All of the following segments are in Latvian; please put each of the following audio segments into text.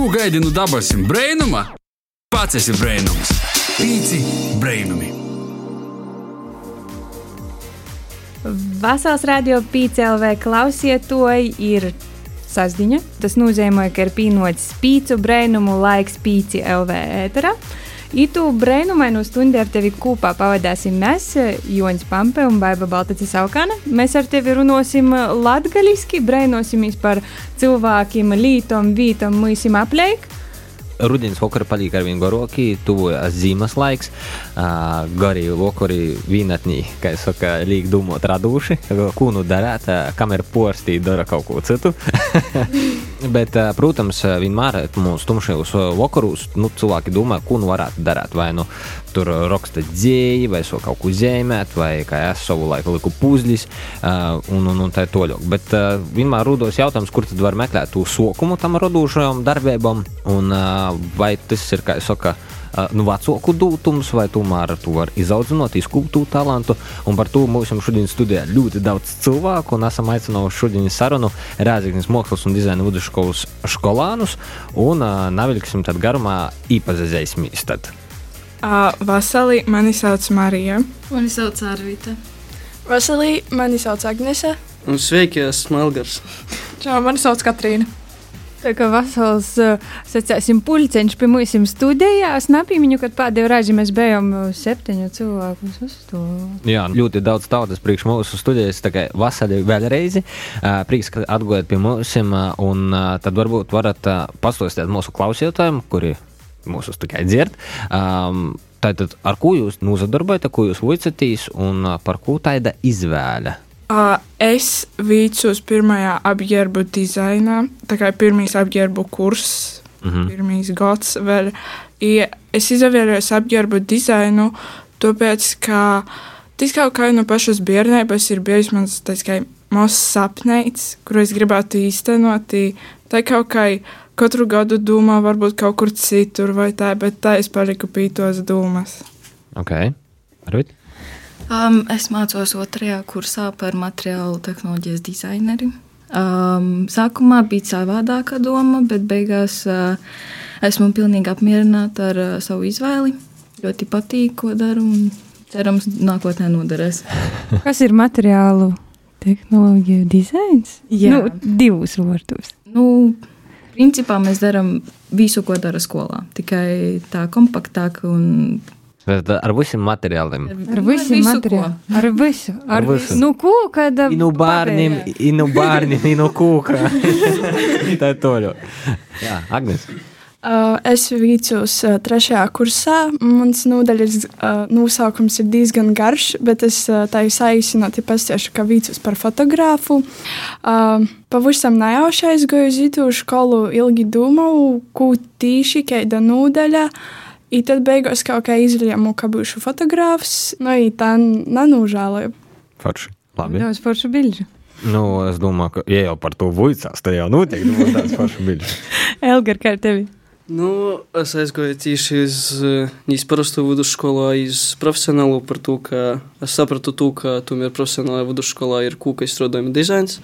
Ko gaidi no dabasim brainuma? Pats esi brainums. Pīci brainumi. Vasals radio PCLV klausietoji ir sasdiņa. Tas nozīmē, ka ir pienots pīcu brainumu laiks pīci LV ēterā. Itu brainumainu stundu ar tevi kopā pavadāsim mēs, Joņš Pampe un Baiva Baltacis Aukana. Mēs ar tevi runāsim latgaliski, brainosimies par cilvēkiem, lītom, vītom, mūsim apleik. Rudens vakar paliek ar vien garāki, tuvojas zīmes laiks. Uh, Gari vakari vienatnī, kā saka, līk domāt raduši, ko nu darīt, kamēr porstī dara kaut ko citu. Bet, uh, protams, vienmēr mūsu tumšajos vakaros nu, cilvēki domā, ko nu varētu darīt. Vai nu tur raksta dzēji, vai so kaut ko zīmēt, vai kā es savu laiku liku puzļus, uh, un, un, un tā tālāk. Bet vienmēr rodas jautājums, kur tad var meklēt to sokumu tam radošajam darbībam, un vai tas ir, kā jau saka, nu, vecāku dūtums, vai tomēr tu vari izaudzināt, izkūpt to talantu. Un par to mums šodien studijā ļoti daudz cilvēku, un esam aicinājuši šodien sarunu Rēzaknis Mākslas un dizaina vidusskolas skolānus, un uh, navilksim tad garumā īpazīstēsimies. Uh, Vasarī mani sauc Marija. Mani sauc Arvīta. Vasarī mani sauc Agnese. Un sveiki, esmu Melgars. Čau, mani sauc Katrīna. Tā kā vasals, sacēsim, pulceņš pie mums studijā, es nepīmiņu, kad pēdējo reizi mēs bijām septiņu cilvēku to. Jā, ļoti daudz tautas priekš mūsu studijas, tā kā vasarī vēlreiz. Prieks, ka atgojat pie mums, un tad varbūt varat pastāstīt mūsu klausītājiem, kuri mūsu tikai dzird. Um, Tātad, ar ko jūs nozadarbojaties, ko jūs vicatīs un par ko tāda izvēle? Es vicos pirmajā apģērbu dizainā, tā kā pirmīs apģērbu kurs, mm -hmm. pirmīs gads vēl. I es izvēlējos apģērbu dizainu, tāpēc, ka tas kaut kā no pašas bērnības ir bijis mans mazs sapnīts, kuru es gribētu īstenot. Tā kaut kā katru gadu domā, varbūt kaut kur citur vai tā, bet tā es paliku pie tos domas. Ok, Arvit? Um, es mācos otrajā kursā par materiālu tehnoloģijas dizaineri. Um, sākumā bija savādāka doma, bet beigās uh, esmu pilnīgi apmierināta ar uh, savu izvēli. Ļoti patīk, ko daru, un cerams, nākotnē noderēs. Kas ir materiālu tehnoloģiju dizains? Jā. Nu, divus vārtus. Nu, principā mēs darām visu, ko dara skolā, tikai tā kompaktāk un ar visiem materiāliem. Ar visiem materiāliem. Ar visu. Ar, visu. Nu, kūka. I no bērniem, i no bērniem, i no kūka. tā ir toļo. Jā, Agnes. Es vicos uh, trešajā kursā. Mans nodaļas nosaukums ir diezgan garš, bet es tā saīsinot pastāstīšu, ka vicos par fotogrāfu. Pavisam nejauši aizgāju uz itu skolu, ilgi domāju, ko tīši kāda nodaļa. I tad beigās kaut kā izlēmu, ka būšu fotogrāfs. Nu, i tā nenūžēloju. Forši. Labi. Daudz foršu bildžu. Nu, es domāju, ka, ja jau par to vuicās, tad jau noteikti būs tāds forši biļķis. Elgar, kā ar tevi? Nu, es aizgāju tieši uz neizprastu vidusskolu, uz profesionālu par to, ka es sapratu to, ka tomēr profesionālajā vidusskolā ir kūka izstrādājuma dizains,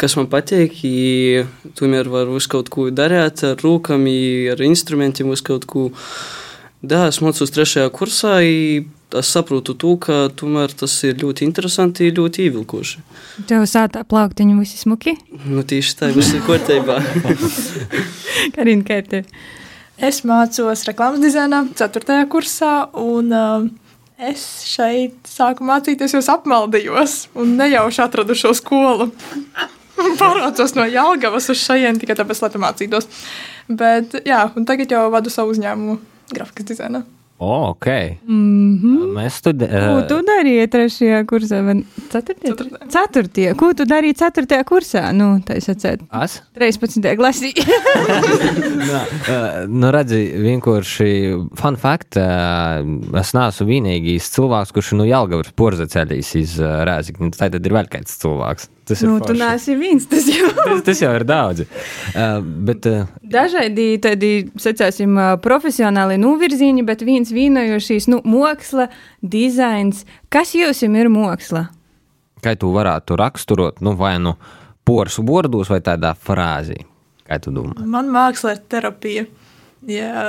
kas man patīk, i tomēr var visu kaut ko darīt ar rūkam, ar instrumentiem, visu kaut ko. Da, es mācos trešajā kursā, i es saprotu to, ka tomēr tas ir ļoti interesanti, ļoti ievilkoši. Tev sāta plauktiņu visi smuki? Nu, tieši tā, viss ir kārtībā. Karina, kā ar tevi? Es mācos reklāmas dizainā, 4. kursā, un uh, es šeit sāku mācīties, jo apmaldījos un nejauši atradu šo skolu. Pārvācos no Jālgavas uz šejienes tikai tāpēc, lai mācītos. Bet, jā, un tagad jau vadu savu uzņēmumu grafikas dizainā. O, ok. Mm -hmm. Mēs studējam. Ko tu darīji trešajā kursā? vai Ceturtajā? Ceturtajā. Ceturtajā. Ko tu darīji ceturtajā kursā? Nu, tā es atceru. Es? 13. klasī. Nā, uh, nu, redzi, vienkārši fun fact, uh, es neesmu vienīgais cilvēks, kurš no Jālgavas porza ceļīs iz uh, Rēzikni. Tā tad ir vēl kāds cilvēks. Tas ir nu, tu forši. neesi viens, tas jau. tas, tas jau ir daudz. Uh, bet, uh, Dažādi tādi, sacāsim, ā, profesionāli novirzieni, bet viens vienojošīs, nu, māksla, dizains. Kas jums ir māksla? kā tu varētu raksturot, nu, vai nu porsu bordos, vai tādā frāzī? Kā tu domā? Man māksla ir terapija. Jā,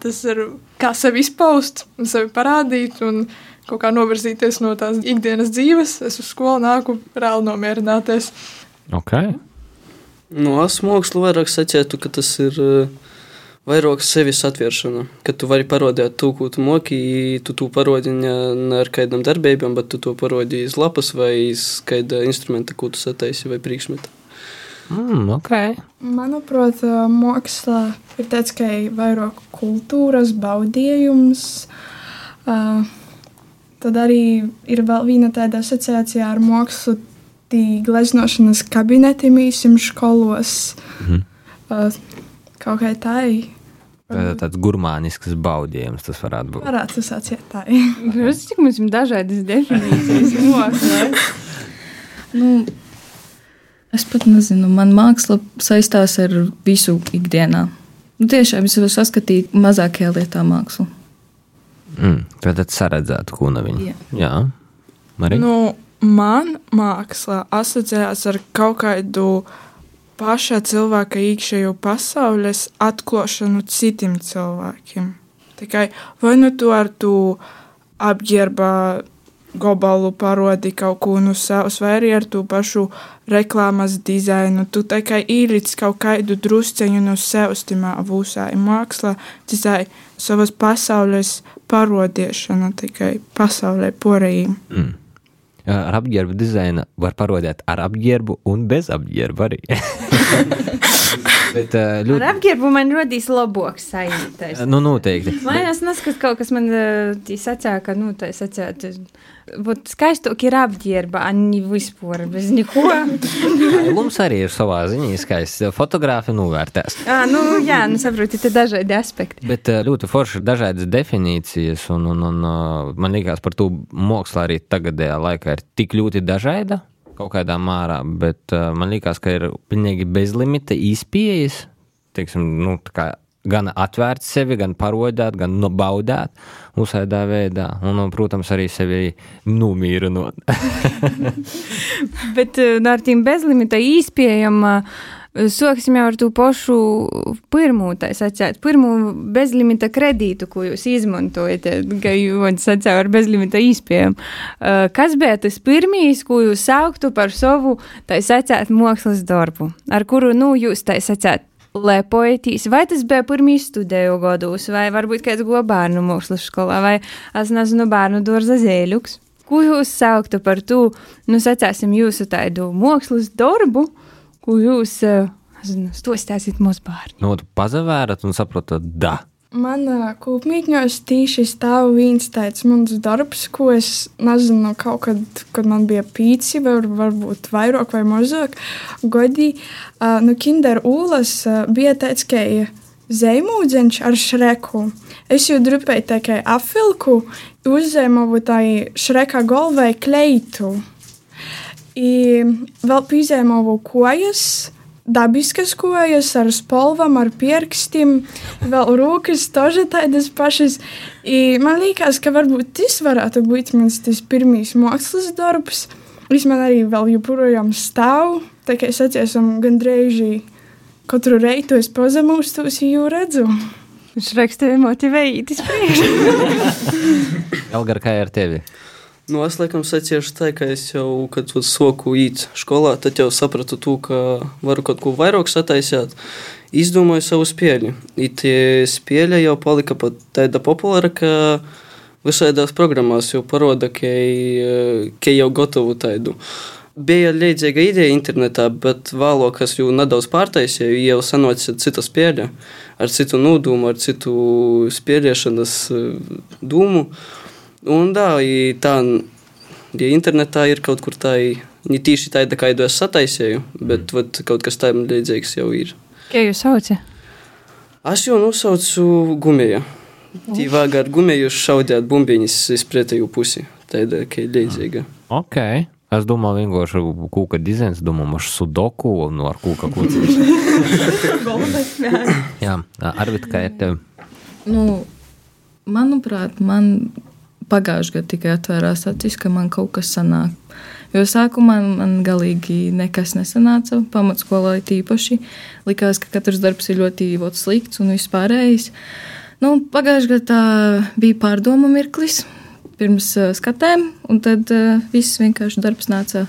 tas ir kā sevi izpaust, un sevi parādīt, un kaut kā novirzīties no tās ikdienas dzīves. Es uz skolu nāku reāli nomierināties. Okay. Nu, es mākslu vairāk sacītu, ka tas ir uh, vairāk sevis atvēršana. Kad tu vari parādīt to, ko tu moki, tu to parādi ne, ar kādam darbībām, bet tu to parādi iz lapas vai iz kāda instrumenta, ko tu sataisi vai priekšmeta. Mm, okay. Manuprāt, mākslā ir tāds kā vairāk kultūras baudījums. Uh, tad arī ir vēl viena tāda asociācija ar mākslu, gleznošanas kabineti mīsim skolos. Mhm. Uh, kaut kā tā ir. Tā- Tāds gurmānisks baudījums tas varētu būt. Varētu sacīt tā. Jūs cik mums ir dažādas definīcijas mākslā? Nu, es pat nezinu, man māksla saistās ar visu ikdienā. Nu, tiešām es varu saskatīt mazākajā lietā mākslu. Mm, tad saredzētu kūnaviņu. Jā. Jā. Marija? Nu, man māksla asociējās ar kaut kādu pašā cilvēka iekšējo pasaules atklāšanu citiem cilvēkiem. Tikai vai nu tu ar to apģērba gabalu parodi kaut ko no savas, vai arī ar to pašu reklāmas dizainu. Tu tikai īric kaut kādu drusceņu no sevis timā vūsā. Ir māksla, tikai savas pasaules parodēšana tikai pasaulē porējiem. Mm. Ar apģērbu dizainu var parodēt ar apģērbu un bez apģērba arī. Bet, uh, Ar ļoti, apģērbu man rodīs labāks sajūta. nu, noteikti. Man liekas, tas, kas kaut kas man sacīja, ka, nu, tā sacīja, būt skaistāk ir apģērba, ne vispār, bez neko. Mums arī ir savā ziņā skaists. Fotogrāfi novērtēs. Ā, nu, jā, nu, saproti, te dažādi aspekti. Bet uh, ļoti forši ir dažādas definīcijas, un, un, un uh, man liekas, par to mākslā arī tagadējā laikā ir tik ļoti dažāda kaut kādā mārā, bet man liekas, ka ir pilnīgi bezlimita izpējas, teiksim, nu, tā kā gan atvērt sevi, gan parodēt, gan nobaudēt uzsaidā veidā, un, un, protams, arī sevi nomīrinot. Bet eh, nu, ar tiem bezlimita īspējām. Sāksim jau ar to pašu pirmo, tā sakot, pirmo bezlimita kredītu, ko jūs izmantojat, kā jūs sacījāt, ar bezlimita īspējām. Eh, Kas bija tas pirmīs, ko jūs sauktu par savu, tā sakot, mākslas darbu, ar kuru, nu, jūs tā sakot, lepojaties, vai tas bija pirmīs studiju gados, vai varbūt kāds go bērnu mākslas skolā, vai es nezinu, bērnu dārza zēļuks. Ko jūs sauktu par to, nu, sacāsim, jūsu tādu mākslas darbu, ko jūs, eh, nezinu, stostāsiet mūsu bērnu? nu, tu pazavērat un saprotat, da. Man kūpmītņos tīši stāv viens tāds mans darbs, ko es nezinu, kaut kad, kad man bija pīci, vai varbūt vairāk vai mazāk gadi. Uh, nu, Kinder Ulas uh, bija tāds, ka zemūdzeņš ar šreku. Es jau drupēju kā apvilku, uzzēmu tā šreka galvai kleitu. I vēl pīzēmu kojas, dabiskas kojas, ar spolvam, ar pirkstiem, vēl rūkas, toži tādas pašas. I man liekas, ka varbūt tas varētu būt mans pirmais mākslas darbs. Viņš man arī vēl joprojām stāv. Tā kā es atceros, gandrīz katru reizi to es pazemūstos, jo redzu. Viņš rakstīja, motivēja, tas priekšā. Elgar, kā ar tevi? Nu, es laikam secināšu tā, ka es jau, kad soku īt skolā, tad jau sapratu to, ka varu kaut ko vairāk sataisīt. Izdomāju savu spēli. Tie spēle jau palika pat tāda populāra, ka visādās programmās jau parāda, ka, ka jau gatavu tādu. Bija līdzīga ideja internetā, bet vēlāk, kas jau nedaudz pārtaisīja, jau sanāca cita spēle, ar citu nodomu, ar citu spēlēšanas domu. Un tā, tā ja internetā ir kaut kur tā, ne tieši tāda, kādu es sataisīju, bet vat, kaut kas tam līdzīgs jau ir. Kā jūs saucat? Es jau nosaucu gumiju. Tī vajag ar gumiju šaudīt bumbiņas uz pretēju pusi. Tāda, kā līdzīga. Ok. Es domāju, vienkārši kūka dizains, domāju, ar sudoku un ar kūka kucīšu. Jā, Arvit, kā ir tev? Nu, manuprāt, man pagājušajā gadā tikai atvērās acis, ka man kaut kas sanāk. Jo sākumā man galīgi nekas nesanāca, pamatskolā tīpaši. Likās, ka katrs darbs ir ļoti slikts un vispārējais. Nu, Pagājušajā gadā bija pārdomu mirklis pirms uh, skatēm, un tad uh, viss vienkārši darbs nāca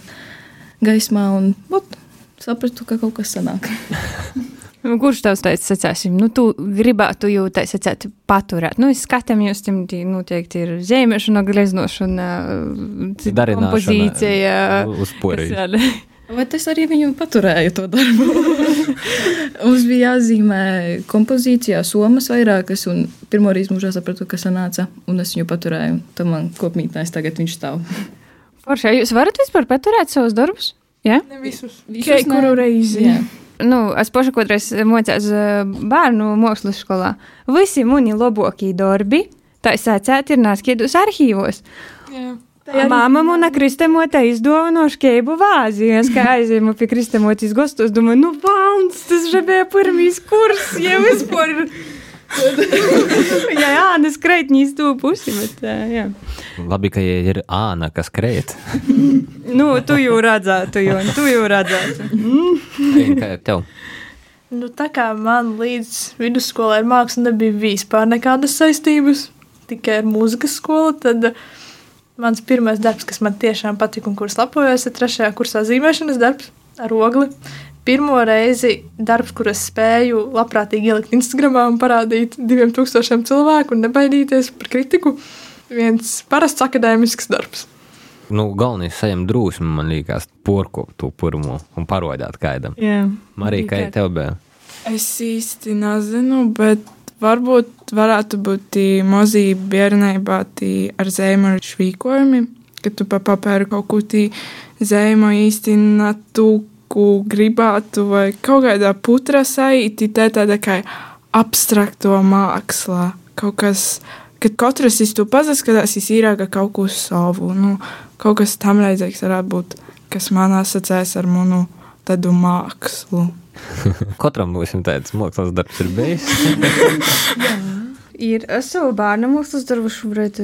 gaismā, un ot, sapratu, ka kaut kas sanāk. Nu, Kurš tavs teica, sacāsim, nu, tu gribētu jau tā sacēt paturēt? Nu, es skatām, jūs tam noteikti ir zīmēšana, gleznošana, kompozīcija. uz poriju. kas. Bet es arī viņu paturēju to darbu. Mums bija jāzīmē kompozīcijā somas vairākas, un pirmo reizi mūžā sapratu, ka sanāca, un es viņu paturēju. Tam man kopmītnēs tagad viņš stāv. Forši, jūs varat vispār paturēt savus darbus? Ja? Ne visus. Visus Tikai kuru reizi. Jā. Nu, es pašu kādreiz mocījos eh, bērnu mākslas skolā. Visi mani labākie darbi, tā sacēt, ir nāskiedos arhīvos. Jā. Māma mana kristamotē izdāvināja skēbu vāzi. Es kā aizēju pie kristamotas gostos, domāju, nu, valns, tas jau bija pirmīs kurs, jau vispār. jā, jā, tas kreitņīs to pusi, bet, jā. Labi, ka ir āna, kas krēt. Nu, tu jau redzētu, jo tu jau redzētu. Kā tev? Nu, tā kā man līdz vidusskolai ar mākslu nebija vispār nekādas saistības, tikai ar mūzikas skolu, tad mans pirmais darbs, kas man tiešām patika un kurš lapojos, ir trešajā kursā zīmēšanas darbs ar ogli. Pirmo reizi darbs, kur es spēju labprātīgi ielikt Instagramā un parādīt diviem tūkstošiem cilvēku un nebaidīties par kritiku. Viens parasts akadēmisks darbs. Nu, galvenais saņemt drūsmu, man liekas, porko to pirmo un parodāt kaidam. Jā. Marija, kā tev bija? Es īsti nezinu, bet varbūt varētu būt tī mazie bērnībā tī ar zēmu švīkojumi, kad tu pa papēru kaut ko tī zēmu īsti natu, ko gribētu, vai kaut kādā putra saiti, tā tāda kā abstrakto mākslā. Kaut kas, kad katrs iz to pazaskatās, viņš īrāga kaut ko savu, nu, kaut kas tam līdzīgs varētu būt, kas man asociēs ar manu tādu mākslu. Katram būs tāds mākslas darbs, ir bijis. Ir es savu bērnu mākslas darbu šobrīd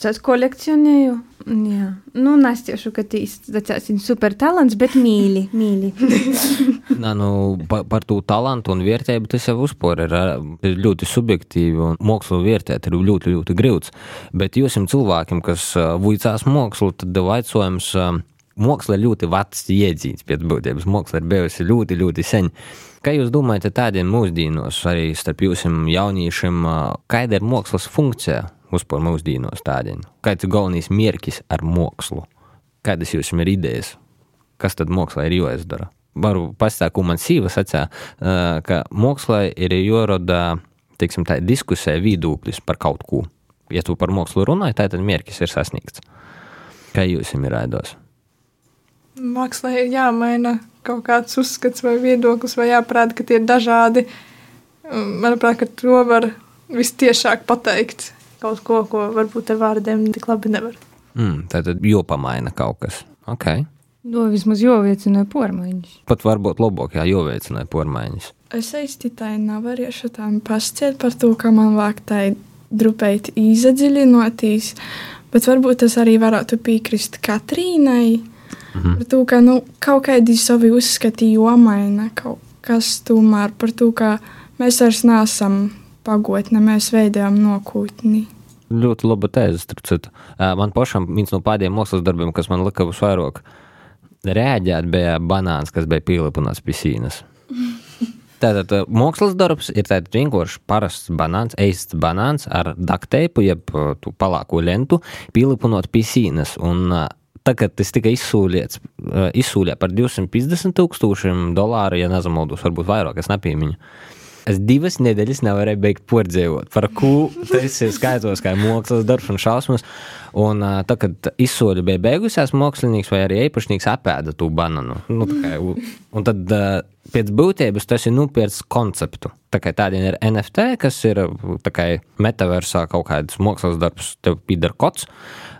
tāds kolekcionēju. Jā, nu, nestiešu, ka tīs tāds super talants, bet mīli, mīli. Nā, nu, pa, par to talantu un vērtību tas jau uzpūr ir, ir ļoti subjektīvi un mākslu vērtēt ir ļoti, ļoti grūts. Bet jūsim cilvēkiem, kas vuicās mākslu, tad vaicojums. Māksla ir ļoti vecs iedzīts pēc būtības. Māksla ir bijusi ļoti, ļoti sen. Kā jūs domājat, tādiem mūsdienos, arī starp jūsim jauniešiem, kāda ir mākslas funkcija uzpār mūsdienos tādiem? Kāds ir galvenais mērķis ar mākslu? Kādas jums ir idejas? Kas tad mākslā ir jāizdara? Varu pastāstīt, ko man sīva sacīja, ka mākslā ir jārada teiksim, tā, diskusija viedoklis par kaut ko. Ja tu par mākslu runāji, tad mērķis ir sasniegts. Kā jūs jums ir raidos? Mākslā ir jāmaina kaut kāds uzskats vai viedoklis, vai jāprāda, ka tie ir dažādi. Manuprāt, ka to var vistiešāk pateikt. Kaut ko, ko varbūt ar vārdiem tik labi nevar. Mm, tad jopamaina kaut kas. Okay. To vismaz joviecināja pormaiņas. Pat varbūt labāk, ja joveicināja pormaiņas. Es īsti tā nevarēšu tā pasciet par to, ka man vajag tā drupēt īzadziļinoties, bet varbūt es arī varētu piekrist Katrīnai. Mhm. Par to, ka nu, kaut kādi savi uzskati jomaina, kaut kas tomēr par to, ka mēs vairs neesam pagotne, mēs veidojam nokūtni. Ļoti laba tēze, starp citu. Man pašam viens no pēdējiem mākslas darbiem, kas man lika visvairāk rēģēt, bija banāns, kas bija pielipināts pie sīnas. Tātad mākslas darbs ir tāds vienkārši parasts banāns, eists banāns ar dakteipu, jeb palāko lentu, pielipinot pie sīnas. Un tagad tas tika izsūlēts, ā, izsūlē par 250 tūkstošiem dolāru, ja nezamaldos, varbūt vairāk, es nepiemiņu. Es divas nedēļas nevarēju beigt pordzēvot, par ko tas ir skaitos kā mākslas darbs un šausmas. Un tā, kad izsūļa bija beigusies, mākslinieks vai arī īpašnieks apēda to banānu. Nu, kā, un tad pēc būtības tas ir nopirts konceptu. Tā kā tādiem ir NFT, kas ir kā metaversā kaut kāds mākslas darbs, tev pīdara kods,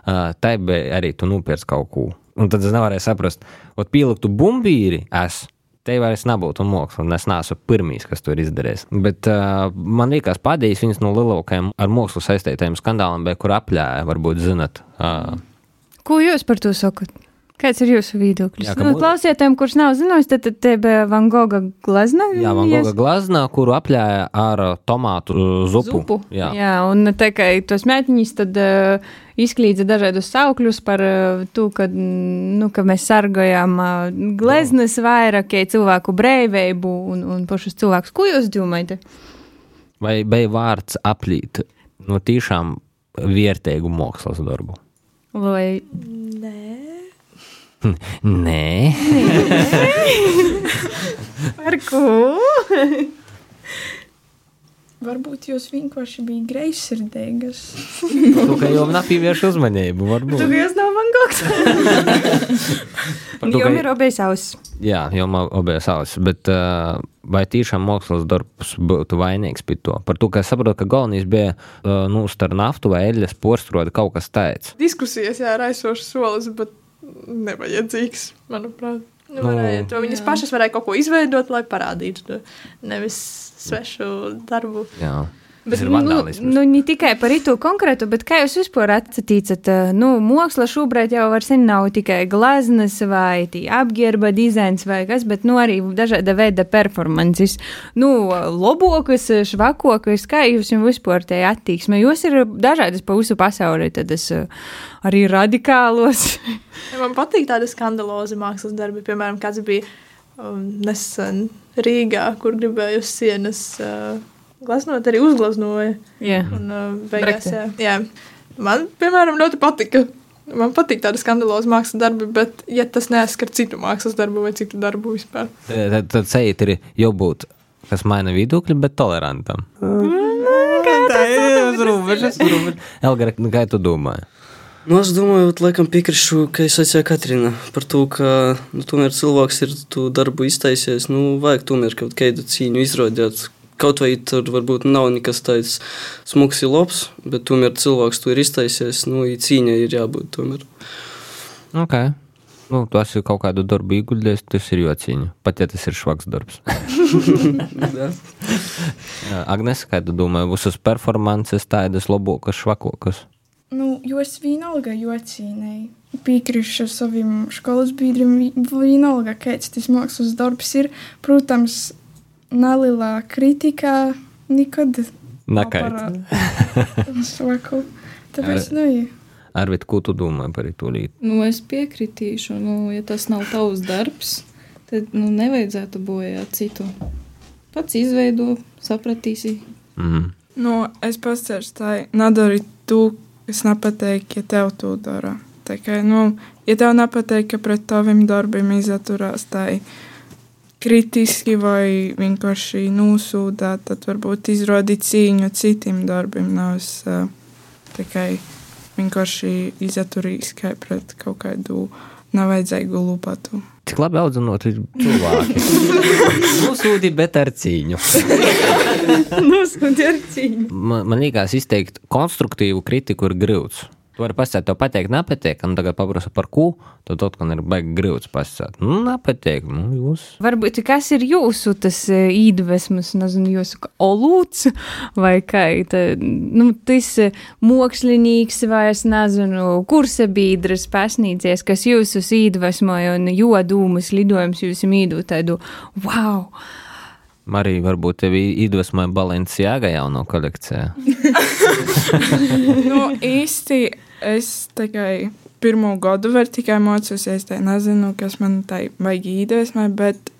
tā bija arī tu nopirts kaut ko. Un tad es nevarēju saprast, ot pieliktu bumbīri es. Te vairs nebūtu māksla, un es neesmu pirmais, kas to ir izdarījis. Bet uh, man liekas, pēdējais viens no lielākajiem ar mākslu saistītajiem skandāliem bija, kur apļāja, varbūt zinat. Uh, Ko jūs par to sakat? Kāds ir jūsu viedoklis? Jā, Nu, klausieties, kurš nav zinājis, tad, tad te bija Van Gogha glazna. Jā, Van Gogha glazna, kuru apļāja ar tomātu uh, zupu. Zupu. Jā. Jā, un tā kā tos mētiņus tad uh, izklīdza dažādus saukļus par uh, to, ka, nu, ka mēs sargājam uh, gleznas vairāk, ja cilvēku brīvību un, un pašus cilvēkus. Ko jūs domājat? Vai bija vārds aplīt no tiešām vērtīgu mākslas darbu? Vai Nē, par ko? Varbūt jūs vienkārši bijat greizsirdīgas. tu kā jau nepievērš uzmanību. Varbūt. Tu jūs nav Van ka- Jums ir obēs ausis. Jā, jau man abas ausis, bet uh, vai tiešām mākslas darbs būtu vainīgs pie to? Par to, ka es saprotu, ka galvenais bija uh, nu, starp naftu vai eļļas porstrodi kaut kas tāds. Diskusijas, jā, raisošas solis, bet nevajadzīgs, manuprāt. Nu, Nu. varēja, to viņas pašas varēja kaut ko izveidot, lai parādītu to nevis svešu darbu. Jā. Bet, nu, vandālisms. nu, ne tikai par to konkrētu, bet kā jūs vispār atsatīcat, nu, māksla šobrīd jau vairs nav tikai glaznas vai apģērba dizains vai kas, bet, nu, arī dažāda veida performances. Nu, lobokas, švakokas, kā jūs jums vispār te attieksme? Jūs ir dažādas pa visu pasauli, tad es eh, arī radikālos. Man patīk tādi skandalozi mākslas darbi, piemēram, kāds bija um, nesen Rīgā, kur gribēja uz sienas uh, glaznot, arī uzglaznoja. Jā. Un, uh, beigās, jā, jā. Man, piemēram, ļoti patika. Man patīk tāda skandaloza mākslas darbi, bet, ja tas neaizskar citu mākslas darbu vai citu darbu vispār, Tad, tad, ceļot ir jābūt, kas maina viedokļi, bet tolerantam. Tā ir robežas, robežas. Elgara, nu, kā tu domā? Nu, es domāju, ka laikam piekrišu, ka es atsāku Katrīna par to, ka nu, tomēr cilvēks ir to darbu iztaisies. Nu, vajag tomēr kaut kādu cīņu izrādīt. Kaut vai tur varbūt nav nekas tāds smags, labs, bet tomēr cilvēks to ir iztaisies. Nu, i cīņa ir jābūt tomēr. Ok. Nu, tu esi kaut kādu darbu ieguldījis, tas ir jociņa. Pat ja tas ir švaks darbs. Jā. Agnes, kā tu domā, visas performances tādas labākas, švakokas? Nu, jo es vienalga jocīnēji. Piekrītu saviem skolas biedriem, vi- vienalga, kāds tas mākslas darbs ir. Protams, nelielā kritikā nekad Nakait. Saku. Tāpēc, nu, jā. Arvit, ko tu domā par to līdzi? Nu, es piekritīšu, nu, ja tas nav tavs darbs, tad nu, nevajadzētu bojāt citu. Pats izveido, sapratīsi. Mm. Nu, es pastāstīju, tā nedari to, kas nepatīk, ja tev to dara. Tā kā, nu, ja tev nepatīk, ka pret taviem darbiem izturās tā kritiski vai vienkārši nosūdā, tad varbūt izrādi cīņu citiem darbiem. Nevis uh, tikai vienkārši izturīs kā pret kaut kādu nevajadzīgu lupatu. Cik labi audzinot ir cilvēki. Nosūdi, bet ar cīņu. Nosūdi ar cīņu. Man, man liekas, izteikt konstruktīvu kritiku ir grūts. Tu vari pasakāt, tev patīk, nepatīk, un tagad paprasa par ko, tad kaut kā ir baigi grūts pasakāt. Nu, nepatīk, nu, jūs. Varbūt kas ir jūsu tas e, iedvesmas, nezinu, jūsu olūts vai kā tā, nu, tas e, mākslinieks vai es nezinu, kursa biedrs pasnīcies, kas jūsus iedvesmoja un jodūmas lidojums jūs mīdu tādu, wow! Marija, varbūt tevi iedvesmoja Balenciaga jauno kolekcijā. nu, īsti es tikai pirmo gadu vēl tikai mācos, es nezinu, kas man tai vajag iedvesmai, bet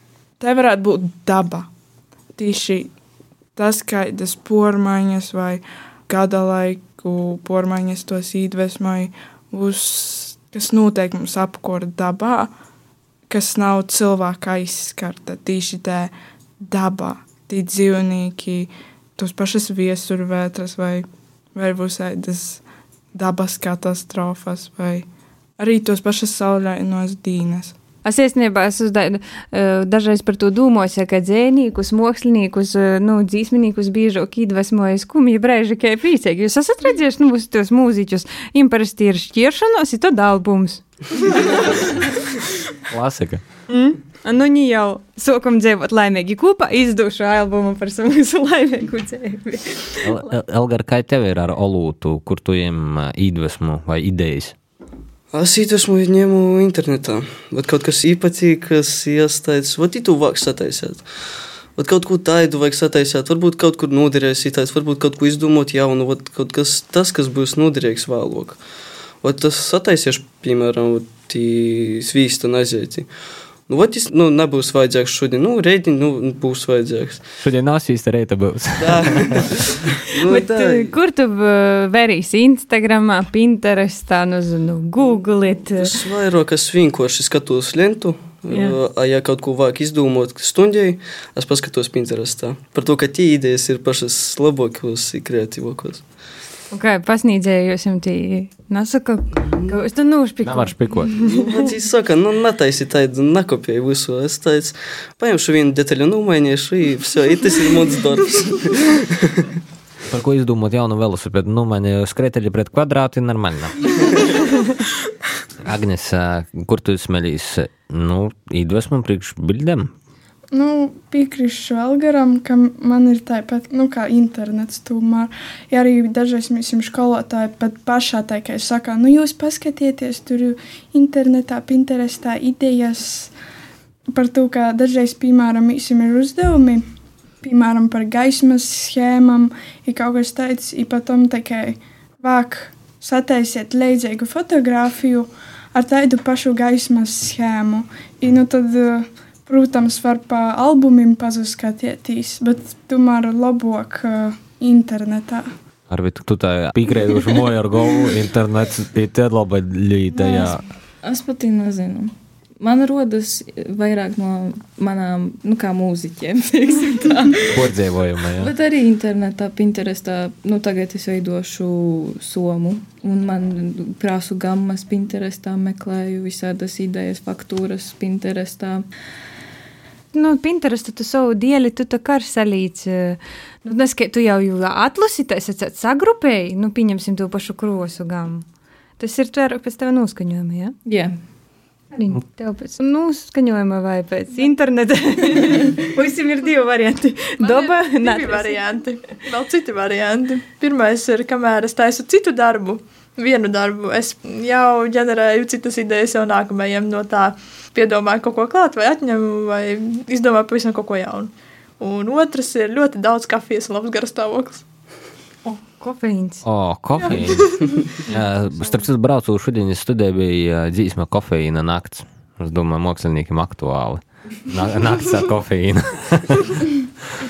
te varētu būt daba. Tieši tas, kādas pormaiņas vai gada laiku pormaiņas tos iedvesmoja, uz, kas notiek mums apkārt dabā, kas nav cilvēka aizskarta. Tieši tā dabā, tie dzīvnieki, tos pašas viesurvētras vai, vai visādas dabas katastrofas vai arī tos pašas saulēnos dīnes. Es īstenībā esmu da, eh, dažreiz par to domājis, ja, ka dzēnīkus, māksliniekus, eh, nu, dzīsminīkus biežāk iedvesmojas skumji brēži, kā priecīgi. Jūs esat redzējuši, nu, tos mūziķus, им parasti ir šķiršanos, ir tad albums. Klasika. Mm? Nu, viņi jau sākam dzīvot laimīgi kopā, izdošu albumu par savu visu laimīgu dzīvi. El- El- Elgar, kā tev ir ar olūtu, kur tu iem ā, iedvesmu vai idejas? Es iedvesmoju ņemu internetā. Vat kaut kas īpatīgs, iestājas, vat itu vāk sataisēt. Vat kaut ko tādu vajag sataisīt, varbūt kaut kur noderēs, itājas, varbūt kaut ko izdomāt jaunu, vat kaut kas tas, kas būs noderīgs vēlāk. Vat tas sataisīšu, piemēram, tī svīsta nazieti. Nu, vat tas nu, nebūs vajadzīgs šodien, nu, reidini nu, būs vajadzīgs. Šodien nav īsta reita būs. Tā. nu, Bet, uh, kur tu uh, verīsi Instagram, Pinterestā, nezinu, Google? It, uh, Tas vairāk es vienkārši skatos lentu. Jā. Ja kaut ko vajag izdomāt stundai, es paskatos Pinterestā. Par to, ka tie idejas ir pašas labākās kreatīvākās. Kā pasniedzējos jums tī nesaka, ka es tu nūšpiku. Nevar špikot. Viņš saka, nu, netaisi tādu, nakopēju visu. Es teicu, paņemšu vienu detaļu, nomainīšu, un viss, tas ir mans darbs. Par ko izdomāt jaunu velosipēdu? Nu, man ir skreteļi pret kvadrātu, ir normāli. Agnes, ā, kur tu smelīs? Nu, iedvesmu priekš bildēm. Nu, piekrīšu Elgaram, ka man ir tāpat, nu, kā internets tūmā. Ja arī dažreiz mēs esam skolotāji pat pašā tā, ka es saku, nu, jūs paskatieties tur internetā, Pinterestā idejas par to, ka dažreiz, piemēram, īsim ir uzdevumi, piemēram, par gaismas schēmām, ir kaut kas tāds, ir patom tikai vāk sataisiet leidzīgu fotografiju ar tādu pašu gaismas schēmu. I, nu, tad, eh, protams, var pa albumiem pazaskatieties, bet tomēr labāk uh, internetā. Arvit, tu tā pīkrējuši moju ar galvu, internets ir te laba ļīta, jā. Es pat nezinu. Man rodas vairāk no manām, nu, kā mūziķiem, teiksim tā. Pordzēvojuma, jā. Bet arī internetā, Pinterestā, nu, tagad es veidošu somu, un man prāsu gammas Pinterestā meklēju visādas idejas, faktūras Pinterestā. Nu, Pinterest, tu savu dieli, tu tā kā salīdz. Nu, nes, ka tu jau jau atlasi, tas ir sagrupēji, nu, pieņemsim to pašu krosu gamu. Tas ir tver pēc teva noskaņojuma, ja? Jā. Arī tev pēc noskaņojuma vai pēc interneta. Visiem ir divi varianti. Doba, divi neatrasi. varianti. Vēl citi varianti. Pirmais ir, kamēr es taisu citu darbu, vienu darbu, es jau ģenerēju citas idejas jau nākamajam no tā. Piedomāju kaut ko klāt, vai atņemu, vai izdomāju pavisam kaut ko jaunu. Un otrs ir ļoti daudz kafijas un labs garastāvoklis. Kofeīns. O, kofeīna. Jā, Starp citu, braucu šodien, es studēju, bija dzīsma kofeīna nakts. Es domāju, māksliniekiem aktuāli. Na- Nakts ar kofeīnu.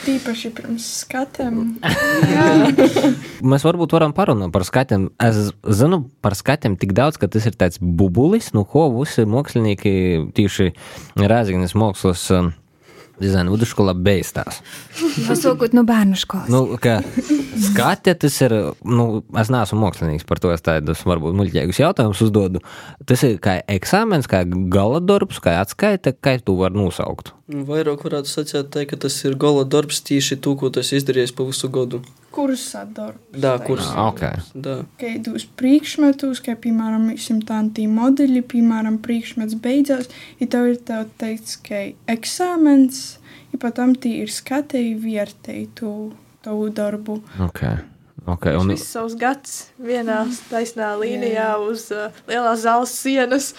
Tīpaši pirms skatiem. Mēs varbūt varam parunāt par skatiem. Es zinu par skatiem tik daudz, ka tas ir tāds bubulis, no ko visi mākslinieki tieši Rēzignes mākslas um, dizaina vidusskolā beigstās. Pasūkot no bērnu skolas. Nu, ka skate, tas ir, nu, es neesmu mākslinieks par to, es tādus varbūt muļķīgus jautājumus uzdodu. Tas ir kā eksāmens, kā gala darbs, kā atskaita, kā tu vari nosaukt. Nu, Vairāk varētu sacīt, tā, ka tas ir gala darbs tieši to, ko tas izdarījis pa visu gadu. Kursā darbs. Tā, kurs. Ah, ok. Tā. Kādus priekšmetus, kā piemēram, simtantī modeļi, piemēram, priekšmets beidzās, ja tev ir tev teikts, ka eksāmens, ja pat tam tī ir skatēji vērtēji tu, tavu darbu. Ok. okay. Un viss savs gads vienā taisnā līnijā uz uh, lielās zāles sienas.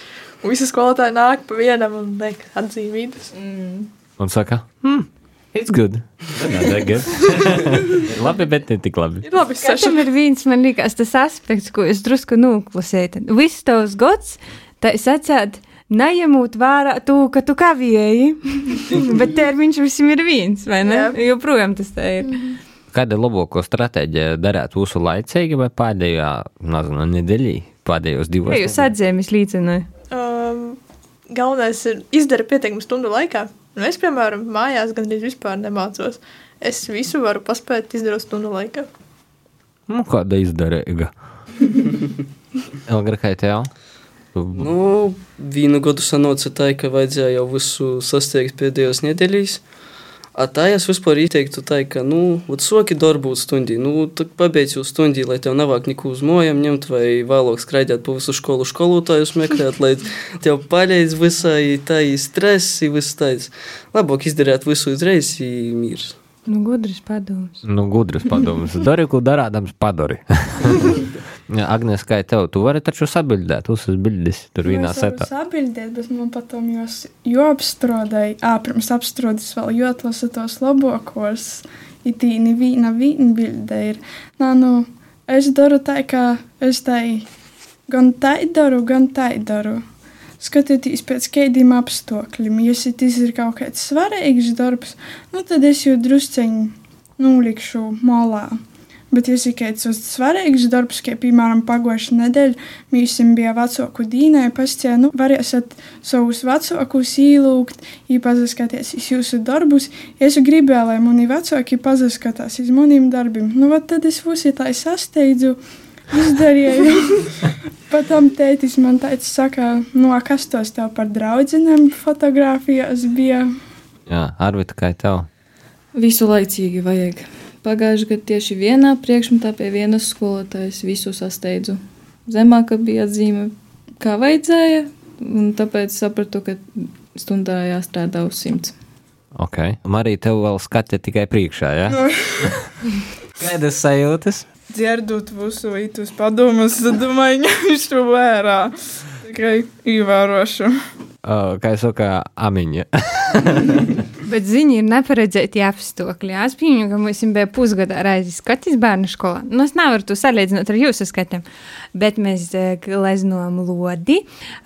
Un visi skolotāji nāk pa vienam un liek atzīmītas. Mm. un saka, hmm, it's good. Good. Ir labi, bet ne tik labi. Ir labi, Katam ir viens, man liekas, tas aspekts, ko es drusku noklusēju. Viss tavs gads, tā es atcētu. Neņemot vērā to, ka tu kavēji, bet termiņš visam ir viens, vai ne? Jā. Joprojām tas tā ir. Kāda ir labākā stratēģija darīt jūsu laicīgi vai pēdējā, nezinu, nedēļā, pēdējos divos? Kā jūs atzīmēs līdzinājumu? Um, galvenais ir izdarīt pietiekami stundu laikā. Nu, es, piemēram, mājās gandrīz vispār nemācos. Es visu varu paspēt izdarīt stundu laikā. Nu, kāda izdarīga? Elgra, kā tev? Nu, vienu gadu sanāca tā, ka vajadzēja jau visu sasniegt pēdējos nedēļās. A tā es vispār ieteiktu, tā, ka, nu, soki darbu stundī, nu, tad pabeidz jau stundī, lai tev nevāk neko uz mojām ņemt, vai vēlāk skraidīt pa visu skolu skolotājus meklēt, lai tev paļēdz visai, tā ir stress, viss tāds. Labāk izdarīt visu uzreiz, ir mīrs. Nu, gudrs padoms. Nu, gudrs padoms. Dari, ko darādams, padari. Ja, Agnes, kā tev, tu vari taču sabildēt, uzsver bildes tur vienā Es setā. sabildēt, bet man patom jūs joapstrodēja, ā, pirms apstrodas vēl joatlasa tos labokos, itī neviena vīna bilde ir. Nā, nu, es daru tā, kā es tai gan tā daru, gan tā daru. Skatieties pēc kādiem apstākļiem. Ja tas ir kaut kāds svarīgs darbs, nu tad es jau drusceņi nolikšu malā. Bet, ja ir kāds svarīgs darbs, kā piemēram pagājušā nedēļa, mēs bijām vecāku dīnai, pastāstījā, nu, varēsiet savus vecākus ielūgt, iepazīstināties jūsu darbus. Es gribēju, lai mani vecāki pazaskatās uz maniem darbiem. Nu, tad es būšu tā sasteidzu. Izdarīju. Pat tam tētis man teica, saka, no kas tos tev par draudzinām fotografijās bija. Jā, Arvita, kā tev? Visu laicīgi vajag. Pagājušajā gadā tieši vienā priekšmetā pie vienas skolotājas visu sasteidzu. Zemāka bija atzīme, kā vajadzēja, un tāpēc sapratu, ka stundā jāstrādā uz simts. Ok. Marija, tev vēl skate tikai priekšā, jā? Ja? Kādas sajūtas? Dzirdot visu ītus padomus, tad domāju, ņemšu vērā. Tikai ievērošu. Uh, kā jau saka, amiņa. Bet ziņa ir neparedzēti apstākļi. Es pieņemu, ka mums bija pusgada reizes skatījums bērnu skolā. Nu, es nevaru to salīdzināt ar jūsu skatiem, bet mēs eh, gleznojam lodi,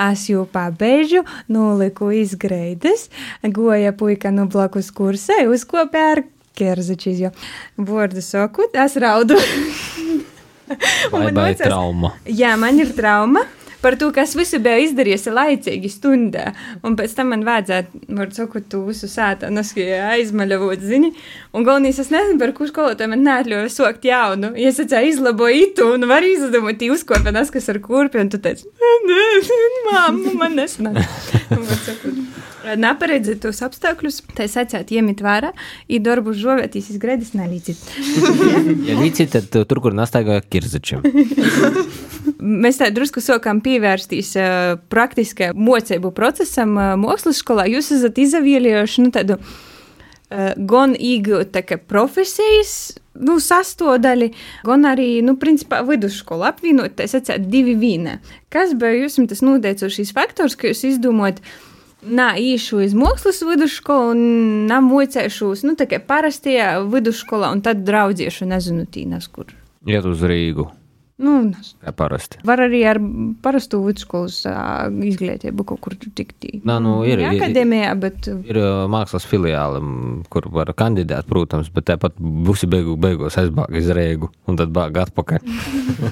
es jau pabeidzu, noliku izgreidas, goja puika no blakus kursai, uzkopē ar kerzačīs, jo vārdu sakot, es raudu. Vai man vai nācās- trauma? Jā, man ir trauma. Par to, kas visu bija izdarījis laicīgi stundā. Un pēc tam man vajadzētu, var sakot, tu visu sētā noskaidrot, aizmaļavot ziņu. Un galvenais, es nezinu, par kurš skolotāju man neatļauja sokt jaunu. Ja es teicu, izlaboju itu, un var izdomāt, uzkopēt, tas, kas ar kurpi, un tu teici, nē, māmu, man nesnāk. Neparedzētos apstākļus, tā secēt, iemit vērā, ir darbu žovētīs izgredis nelīdzīt. Ja līdzi, tad tu tur, kur nastaigāja kirzačiem. Mēs tā drusku sākām pievērsties uh, praktiskajam mocību procesam uh, mākslas skolā. Jūs esat izvēlējuši nu, tādu uh, gan iegūt tā profesijas. Nu, sastāvdaļa, gan arī, nu, principā, vidusskola apvienot, tā sakot, divi vīna. Kas bija jums tas noteicošais faktors, ka jūs izdomājat, nā, īšu uz mākslas vidusskolu nā, mocēšos, nu, tā kā parastajā vidusskolā, un tad draudziešu, nezinu, tīnas, kur. Iet uz Rīgu, Nu, kā parasti. Var arī ar parastu vidusskolas ā, izglītību kaut kur tikt. Nā, nu, ir- Ne ir- akadēmijā, bet Ir uh, mākslas filiāli, kur var kandidēt, protams, bet tāpat būs beigu, beigās aizbāga iz Rīgu un tad bāga atpakaļ.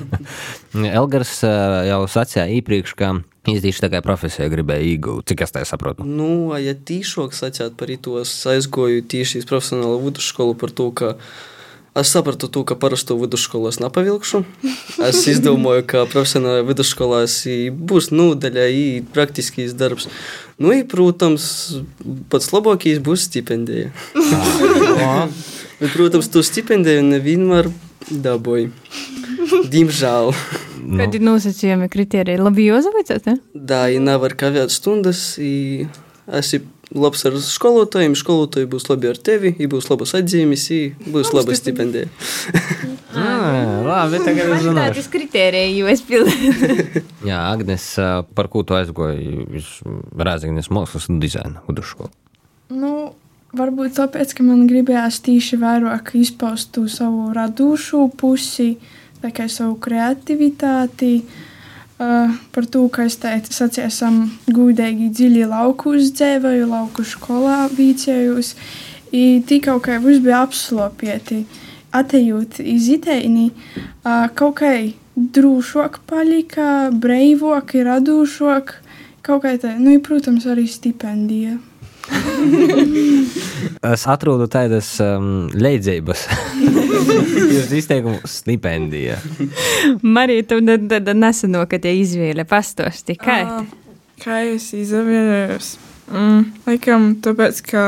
Elgars uh, jau sacīja iepriekš, ka izdīšu tā kā profesija gribēja iegūt. Cik es tā saprotu? Nu, ja tīšāk sacīt par to, es aizgoju tieši iz profesionālo vidusskolu par to, ka es sapratu to, ka parasto vidusskolu es nepavilkšu. Es izdomāju, ka profesionālajā vidusskolā es i būs nodaļa, i praktiskīs darbs. Nu, i, protams, pats labākais būs stipendija. Bet, protams, to stipendiju nevienmēr dabūju. Diemžēl. Nu, kad ir nosacījumi kriteriji, labi uzveicāt, ne? Да, и nevar kavēt stundas, i esi labs ar skolotājiem, skolotāji būs labi ar tevi, i būs labas atzīmes, i būs laba stipendija. Ah, labi, tagad es zināšu. Tādas kriteriji, jo es pilnīgi. Jā, Agnes, uh, par ko tu aizgoji uz Rēzaknes mākslas un dizaina vidusskolu? Nu, varbūt tāpēc, ka man gribējās tīši vairāk izpaust to savu radošo pusi, tā kā savu kreativitāti. Uh, par to, ka es teicu, sacīju, esam gudīgi dziļi lauku uzdzīvoju, lauku skolā vīcējos. Tī kaut kā viss bija apslopēti. Atejot iz itēni, uh, kaut kā drūšāk palika, breivāk, radošāk. Kaut kā tā, nu, protams, arī stipendija. Es atrodu tādas um, leidzības. Jūs izteikumu stipendija. Marija, tu tad neseno, ka tie izvēle pastos tikai. Ā, Kā es izvēlējos? Mm, laikam, tāpēc, ka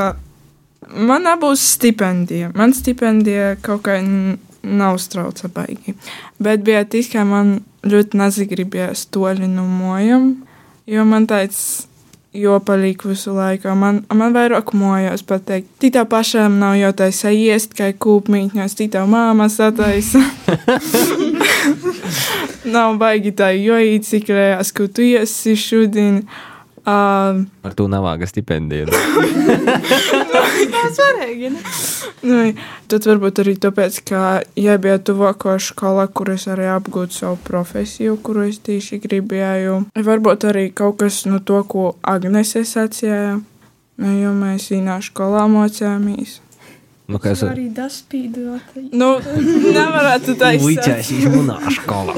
man nebūs stipendija. Man stipendija kaut kā nav strauca baigi. Bet bija tas, ka man ļoti nezagribējās toļi no mojām, jo man teica, jo paliek visu laiku. Man, man vairāk mojās pateikt, tītā pašām nav jau taisa iest, kā kūpmītņos, tītā māma sataisa. nav baigi tā jojīt, cik rējās, ka tu iesi šodien. Um, Par to nav vāga stipendija. svarīgi. Ne? Nu, tad varbūt arī tāpēc, ka ja bija tuvāko skolā, kur es arī apgūtu savu profesiju, kuru es tieši gribēju. Varbūt arī kaut kas no to, ko Agnese sacīja, nu, jo mēs vienā skolā mocījāmies. Nu, kā es Arī tas spīdot. Nu, nevarētu tā Uicēs, viņš munā skolā.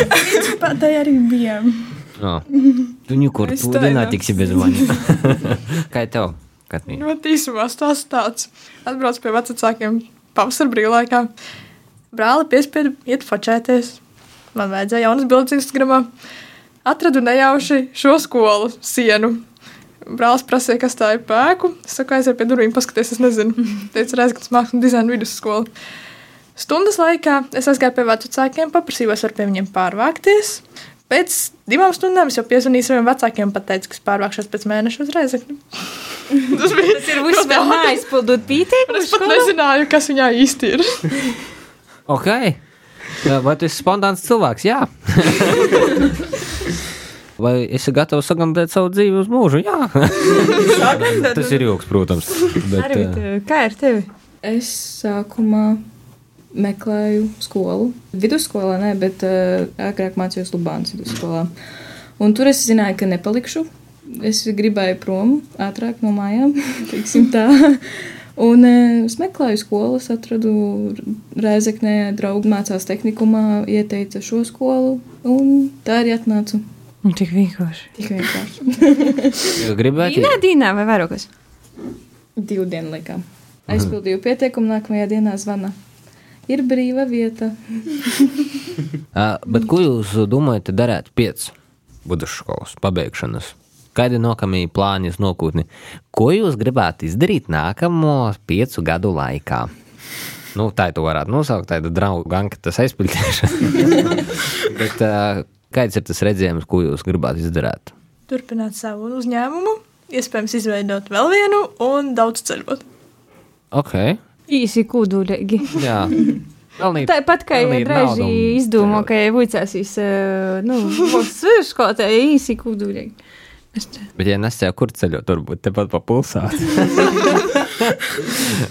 Pat tā arī bija. No. Tu tā dienā jau. tiksi bez vaņa. Kā tev, Katnī? Nu, īsumā tas tāds. Atbrauc pie vecākiem pavasara brīvlaikā. Brāli piespieda iet fočēties. Man vajadzēja jaunas bildes Instagramā. Atradu nejauši šo skolu sienu. Brālis prasīja, kas tā ir pēku. Es saku, aiziet pie durvīm, paskaties, es nezinu. Teicu, tas mākslas dizaina vidusskola. Stundas laikā es aizgāju pie vecākiem, es varu pie viņiem pārvākties. Pēc divām stundām es jau piezvanīju saviem vecākiem pateicu, ka pārvākšos pēc mēneša uz Reizekni. Tas bija Tas ir viss vēl neaizpildot pieteikumu. Es pat nezināju, kas viņā īsti ir. Ok. Vai tu esi spontāns cilvēks? Jā. Vai esi gatavs sagamdēt savu dzīvi uz mūžu? Jā. Tas ir joks, protams. Bet, Arī, kā ar tevi? Es sākumā meklēju skolu. Vidusskolā, ne, bet uh, agrāk mācījos Lubānas vidusskolā. Un tur es zināju, ka nepalikšu. Es gribēju prom ātrāk no mājām, teiksim tā. Un uh, es meklēju skolas, atradu Rēzeknē, draugu mācās tehnikumā, ieteica šo skolu, un tā arī atnācu. Nu, tik vienkārši. Tik vienkārši. Gribētu. Vienā dienā vai vairākos? Divu dienu laikā. Aizpildīju pieteikumu, nākamajā dienā zvana. Ir brīva vieta. Uh, bet ko jūs domājat darīt pēc vidusskolas pabeigšanas? Kādi ir nākamie plāni uz nākotni? Ko jūs gribētu izdarīt nākamo piecu gadu laikā? Nu, tā jau varētu nosaukt tādu draugu anketas aizpildīšanu. bet uh, kāds ir tas redzējums, ko jūs gribētu izdarīt? Turpināt savu uzņēmumu, iespējams, izveidot vēl vienu un daudz ceļot. Ok, Īsi kūdulīgi. jā. Pelnīt- Tāpat kā un izdomā, ceļot. ka vicēsīs, nu, mūsu skolotā īsi kūdulīgi. Bet, ja nesēju, kur ceļot, varbūt tepat pa pulsātu.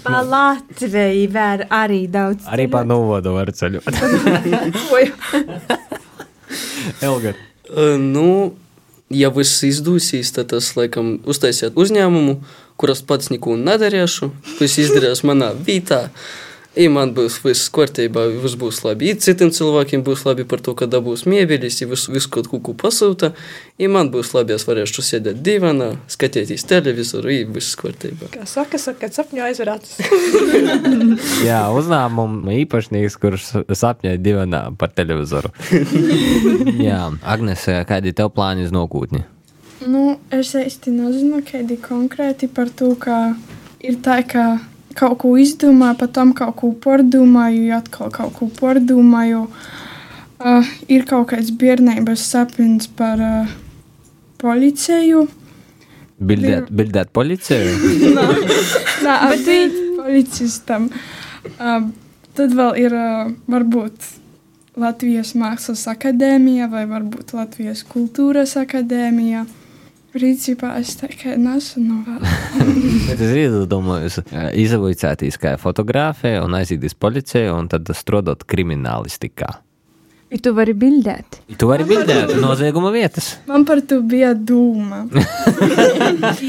pa Latviju var arī daudz. Arī pa novodu var ceļot. Elga. Uh, nu, ja viss izdosies, tad es laikam uztaisiet uzņēmumu, kuras pats neko nedarīšu. Viss izdarīs manā vietā. I man būs viss kārtībā, viss būs labi. I citiem cilvēkiem būs labi par to, ka dabūs miebeļus, ja visu, visu kaut ko pasūta. I man būs labi, es varēšu sēdēt divanā, skatīties televizoru, i viss kārtībā. Kā saka, saka kad sapņo aizver acis. Jā, uzņēmuma īpašnieks, kurš sapņoja divanā par televizoru. Jā, Agnes, kādi ir tev plāni uz nākotni? Nu, es īsti nezinu, kādi konkrēti par to, ka ir tā, ka kaut ko izdomāju, pēc tam kaut ko pārdomāju, atkal kaut ko pārdomāju. Uh, ir kaut kāds bērnības sapnis par uh, policiju. Bildēt, bildēt policiju? Nā, bet policistam. Uh, tad vēl ir uh, varbūt Latvijas Mākslas akadēmija vai varbūt Latvijas kultūras akadēmija. Principā es tā kā nesmu vēl. Bet es iedomājos, izvaicētīs kā fotografē un aizietīs policijā un tad strādāt kriminālistikā. Ja tu vari bildēt. Tu vari bildēt nozieguma vietas. Man par to bija doma.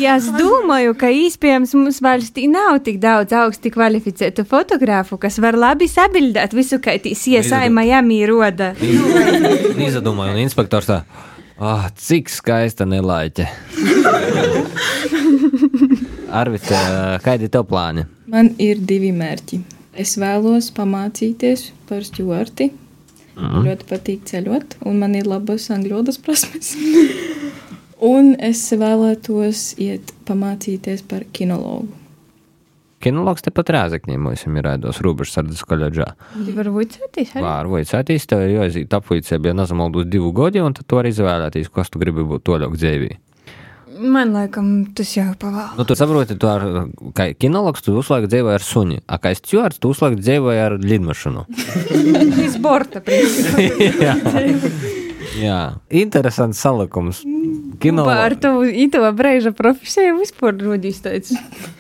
Ja es domāju, ka iespējams mums valstī nav tik daudz augsti kvalificētu fotografu, kas var labi sabildēt visu, kā tīs iesai Miami roda. Izdomāju, un inspektors tā. Oh, cik skaista nelaiķe. Arvit, kādi ir tev plāni? Man ir divi mērķi. Es vēlos pamācīties par stūrti. Mm. Ļoti patīk ceļot, un man ir labas angļu valodas prasmes. un es vēlētos iet pamācīties par kinologu. Kinologs tepat rāzakņiem mums ir raidos Rūbežs sardzes koledžā. Vicēties arī? Var vicēties, tev ir jāiziet apvicē, bija nezamaldos divu godi, un tad tu vari izvēlēties, kas tu gribi būt toļāk dzīvī. Man liekas, tas jau pavēl. Nu, tu saproti, tu ar kā kinologs tu uzlaik dzīvoji ar suni, a kā es stjuards, tu uzlaik dzīvoji ar lidmašanu. Iz borta, principā. Jā. Interesants salikums. Kinologs, tavu ito brīža profesiju vispār rodīs tāds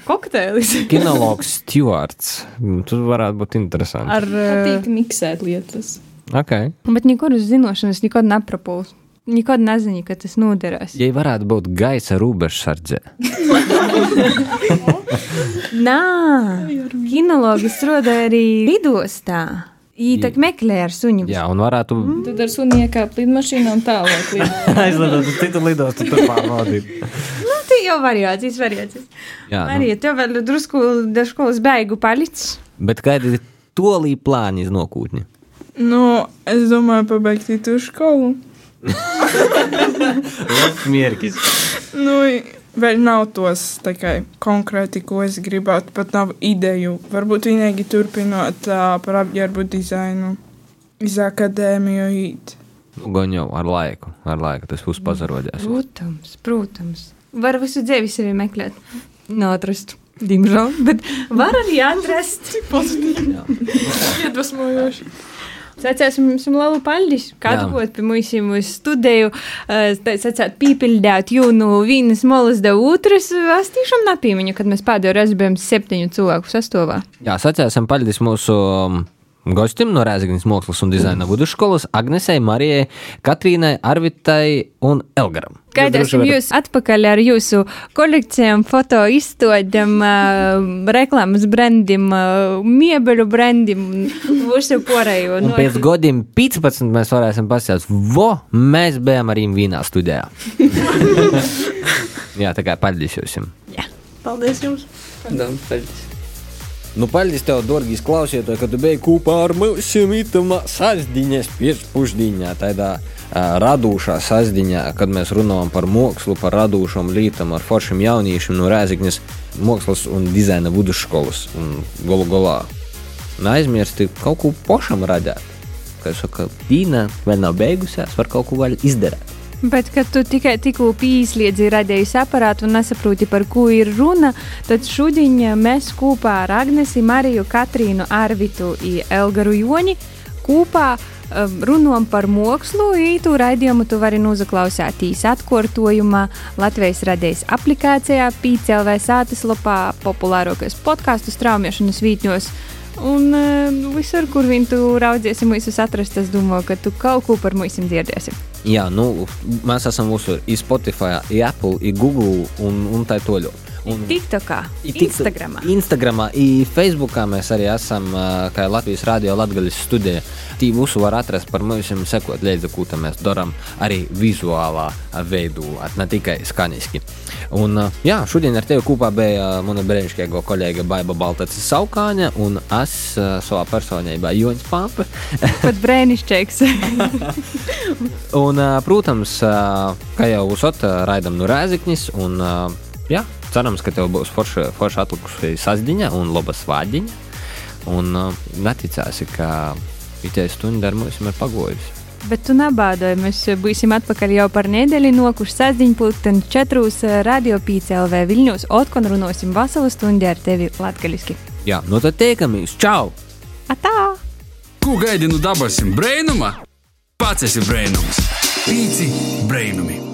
kokteilis. kinologs stjuards. Tas varētu būt interesanti. Ar, eh, Patīk miksēt lietas. Okay. bet nekuras zināšanas nekad neprapūs. Nekad nezinu, ka tas noderēs. Ja varētu būt gaisa robežsardze, Nā, kinologi strādāja arī lidostā. Viņi meklē ar suņu. jā, un varētu Tad ar suni iekāpt lidmašīnā un tālāk. lidot. aizlidot uz citu lidostu, tur pārbaudīt. Nu, tie jau variācijas, variācijas. Jā, nu, Arī tev vēl drusku do skolas beigu palicis. bet kādi ir tolī plāni iz nokūtni? Nu, es domāju, pabeigt to skolu. Mierkis. Nu, vēl nav tos kā, konkrēti, ko es gribētu, pat nav ideju. Varbūt vienīgi turpinot uh, par apģērbu dizainu, iz akadēmiju īt. Nu, gan jau ar laiku, ar laiku tas būs pazarodēs. Protams, protams. Var visu dzīvi sevi meklēt. Nav atrast, diemžēl, bet var arī atrast. Iedvesmojoši. Sacēsim jums lielu paldies, kādu godu pie mums uz studiju. eh, sacēt, pīpildēt jū no vienas molas da otras. Es tiešām nepīmiņu, kad mēs pēdējo reizi bijām septiņu cilvēku sastāvā. Jā, sacēsim paldies mūsu um, gostiem no Rēzaknis Mākslas un dizaina vidusskolas Agnesei, Marijai, Katrīnai, Arvitai un Elgaram. Gaidāsim jūs atpakaļ ar jūsu kolekcijām, foto izstādēm, reklāmas brandiem, uh, miebeļu brandiem un visu pārējo. Un pēc gadiem 15 mēs varēsim pasakāt, vo, mēs bijām ar viņiem vienā studijā. Jā, tā kā paldies jums. Paldies jums! Da, paldies. Nu, paldies tev, dārgais klausītāj, ka tu biji kopā ar mums itamā sastāvdaļā, pēcpusdienā, tādā radošā sastāvdaļā, kad mēs runājam par mākslu, par radošām lietām, ar foršiem jauniešiem no Rēzaknes mākslas un dizaina vidusskolas. Galu galā neaizmirsti kaut ko pašam radīt. Kā jau saka, vīna vēl nav beigusies, var kaut ko vēl izdarīt. Bet, kad tu tikai tikko pīsliedzi radījis aparātu un nesaproti, par ko ir runa, tad šodien mēs kopā ar Agnesi, Mariju, Katrīnu, Arvitu un Elgaru Joni kopā um, runājam par mākslu. Ītu raidījumu tu vari noklausīt īsi atkārtojumā Latvijas radijas aplikācijā, PCLV sātaslapā, populārākais podkāstu straumēšanas vītņos. Un uh, visur, kur viņi tu raudzēsi, mūsu atrast, es domāju, ka tu kaut ko par mums dzirdēsi. Jā, nu, mēs esam visur, i Spotify, i Apple, i Google un, un tā toļu. Un, TikTokā, Instagramā. Instagramā, Facebookā mēs arī esam, kā Latvijas Rādio Latvijas studija. Tī visu var atrast par mums, sekot līdzi, ko mēs darām, arī vizuālā veidā, ne tikai skaniski. Un, jā, šodien ar tevi kopā bija mana brīnišķīgā kolēģa Baiba Baltacis Saukāņa un es savā personībā Joņs Pampa. Pat brēnišķīgs. Un, protams, kā jau uzsot, raidam no Rēziknis. Un, jā, cerams, ka tev būs forša, forša atlikusi sasdiņa un laba svādiņa. Un uh, neticēsi, ka itē stunda ar mums ir pagojusi. Bet tu nebādoji, mēs būsim atpakaļ jau par nedēļu nokuši sasdiņu pulksten četrus radio PCLV Viļņos, otkon runosim vasaru stundu ar tevi latgaliski. Jā, nu tad tiekamies! Čau! Atā! Ko gaidi no dabasim brainuma? Pats esi brainums. Pīci brainumi.